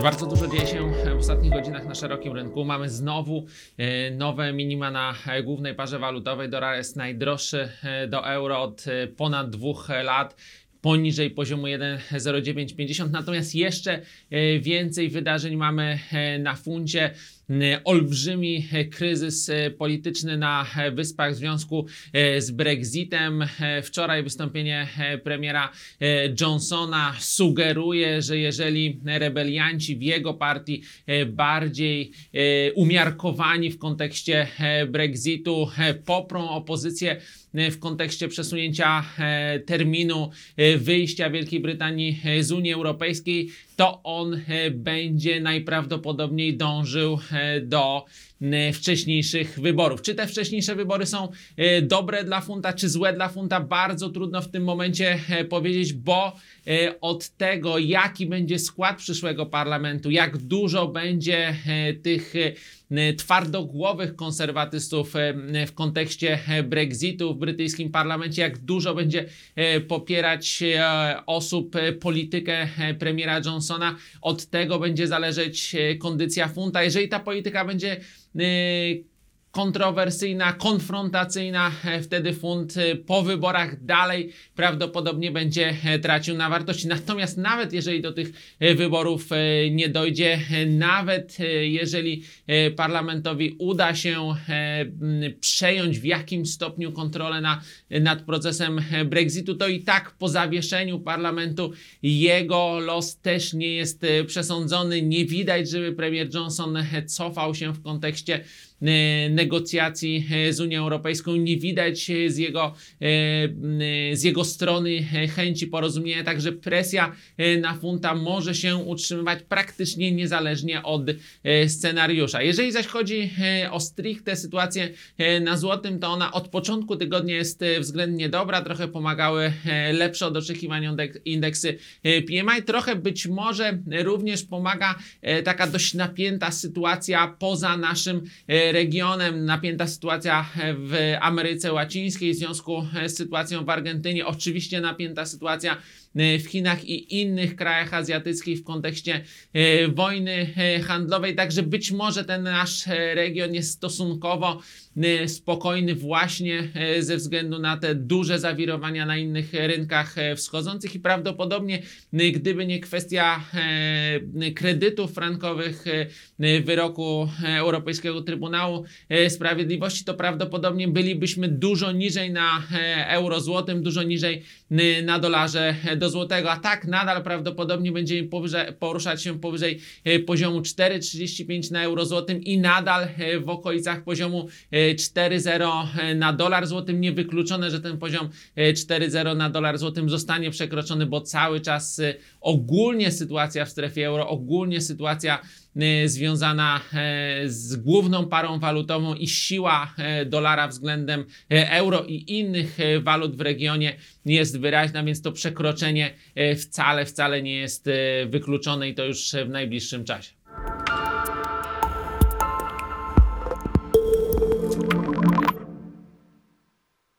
Bardzo dużo dzieje się w ostatnich godzinach na szerokim rynku. Mamy znowu e, nowe minima na głównej parze walutowej. Dolar jest najdroższy e, do euro od e, ponad dwóch lat. Poniżej poziomu 1,0950, natomiast jeszcze więcej wydarzeń mamy na funcie. N- Olbrzymi e, kryzys e, polityczny na e, Wyspach w związku e, z Brexitem. E, Wczoraj wystąpienie e, premiera e, Johnsona sugeruje, że jeżeli rebelianci w jego partii e, bardziej e, umiarkowani w kontekście e, Brexitu e, poprą opozycję e, w kontekście przesunięcia e, terminu e, wyjścia Wielkiej Brytanii e, z Unii Europejskiej, to on e, będzie najprawdopodobniej dążył e, do e, wcześniejszych wyborów. Czy te wcześniejsze wybory są e, dobre dla funta, czy złe dla funta? Bardzo trudno w tym momencie e, powiedzieć, bo od tego, jaki będzie skład przyszłego parlamentu, jak dużo będzie tych twardogłowych konserwatystów e, w kontekście e, Brexitu w brytyjskim parlamencie, jak dużo będzie e, popierać e, osób e, politykę e, premiera Johnsona, od tego będzie zależeć e, kondycja funta. Jeżeli ta polityka będzie e, kontrowersyjna, konfrontacyjna, e, wtedy funt e, po wyborach dalej prawdopodobnie będzie e, tracił na wartości. Natomiast nawet jeżeli do tych wyborów nie dojdzie, nawet jeżeli parlamentowi uda się przejąć w jakimś stopniu kontrolę na, nad procesem Brexitu, to i tak po zawieszeniu parlamentu jego los też nie jest przesądzony. Nie widać, żeby premier Johnson cofał się w kontekście e, negocjacji e, z Unią Europejską. Nie widać e, z jego, e, z jego strony chęci porozumienia, także presja na funta może się utrzymywać praktycznie niezależnie od scenariusza. Jeżeli zaś chodzi o stricte sytuację na złotym, to ona od początku tygodnia jest względnie dobra, trochę pomagały lepsze od oczekiwań indek- indeksy PMI, trochę być może również pomaga taka dość napięta sytuacja poza naszym regionem, napięta sytuacja e, w Ameryce Łacińskiej w związku e, z sytuacją w Argentynie, oczywiście napięta sytuacja e, w Chinach i innych krajach azjatyckich w kontekście wojny handlowej, także być może ten nasz region jest stosunkowo spokojny właśnie ze względu na te duże zawirowania na innych rynkach wschodzących. I prawdopodobnie gdyby nie kwestia kredytów frankowych wyroku Europejskiego Trybunału Sprawiedliwości, to prawdopodobnie bylibyśmy dużo niżej na e, euro złotym, dużo niżej na dolarze e, do złotego, a tak nadal prawdopodobnie będziemy powyżej, poruszać się powyżej e, poziomu 4,35 na euro złotym i nadal w okolicach poziomu e, 4,0 e, na dolar złotym. Niewykluczone, że ten poziom e, 4,0 na dolar złotym zostanie przekroczony, bo cały czas ogólnie sytuacja w strefie euro, ogólnie sytuacja związana e, z główną parą walutową i siła e, dolara względem e, euro i innych e, walut w regionie jest wyraźna, więc to przekroczenie e, wcale, wcale nie jest e, wykluczone i to już w najbliższym czasie.